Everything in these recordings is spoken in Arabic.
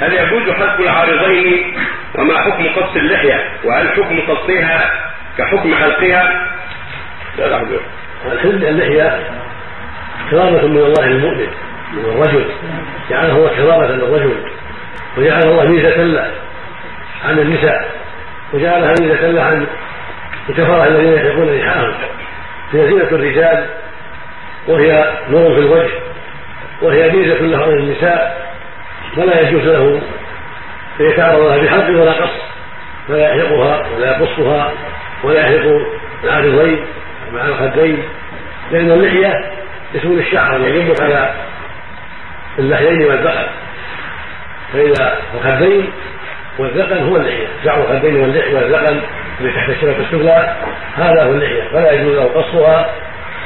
هل يجوز حلق العارضين وما حكم قص اللحية؟ وهل حكم قصها كحكم حلقها؟ لا لا الحل اللحية كرامة من الله للمؤمن من الرجل. جعله الله كرامة للرجل وجعل الله ميزة له عن النساء وجعلها ميزة له عن الكفرة الذين يحلقون لحاهم. هي زينة الرجال وهي نور في الوجه. وهي ميزة له عن النساء فلا يجوز له أن يتعرض لها بحلق ولا قص فلا يحلقها ولا يقصها ولا يحلق العارضين مع الخدين لأن اللحية اسم الشعر ينبت على اللحيين والذقن فإذا الخدين والذقن هو اللحية شعر الخدين واللحية والذقن اللي تحت الشبكة السفلى هذا هو اللحية فلا يجوز له قصها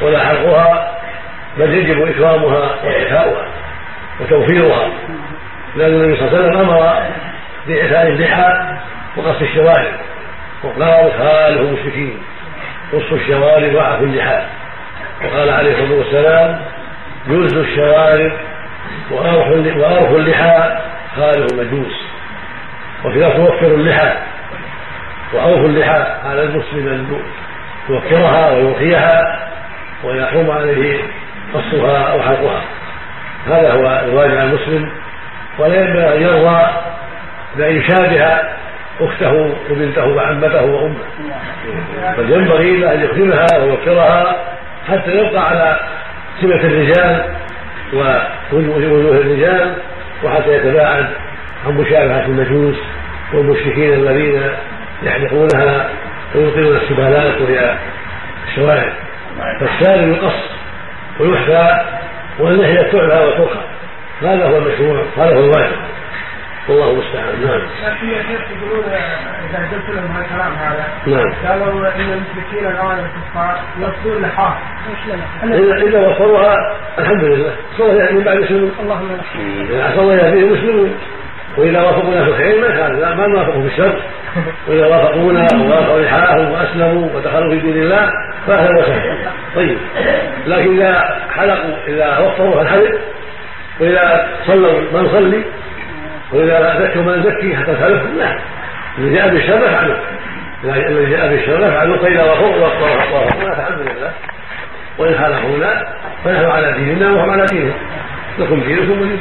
ولا حلقها بل يجب إكرامها وإعفاؤها وتوفيرها لأن النبي صلى الله عليه وسلم أمر بإعفاء اللحى وقص الشوارب وقال خالف المشركين قصوا الشوارب وعفوا اللحى وقال عليه الصلاة والسلام جوز الشوارب وأرخوا اللحى خالف المجوس وفي ذلك توفر اللحى وأوفوا اللحى على المسلم أن يوفرها ويوفيها ويحرم عليه قصها أو حلقها هذا هو الواجب على المسلم ولا ينبغي أن يرضى بأن يشابه أخته وبنته وعمته وأمه. بل ينبغي له أن يخدمها ويوفرها حتى يبقى على سمه الرجال ووجوه الرجال وحتى يتباعد عن مشابهة المجوس والمشركين الذين يحلقونها ويلقون السبالات وهي الشوارع. فالسالم يقص ويحفى واللحيه تعلى وترخى هذا هو المشروع هذا هو الواجب. والله المستعان. نعم. لكن يا شيخ يقولون إذا قلت لهم هالكلام هذا نعم. قالوا إن المشركين الآن الكفار يصدون لحاف إذا إذا وصلوها الحمد لله. صلى يعني من بعد يسلمون. اللهم إذا عسى الله يهديه مسلمون وإذا وافقونا في الخير ما كان لا ما نوافقوا في الشر. وإذا وافقونا ووافقوا لحاهم وأسلموا ودخلوا في دين الله فأهلا وسهلا. طيب. لكن إذا حلقوا إذا وفروا الحلق وإذا صلوا ما نصلي وإذا زكوا ما نزكي حتى تلفهم لا. الذي جاء بالشر فعلوا. الذي جاء بالشر فعلوا فاذا وفقوا وفقوا فالحمد لله. وإن خالفونا فنحن على ديننا وهم على دينهم. لكم دينكم ولي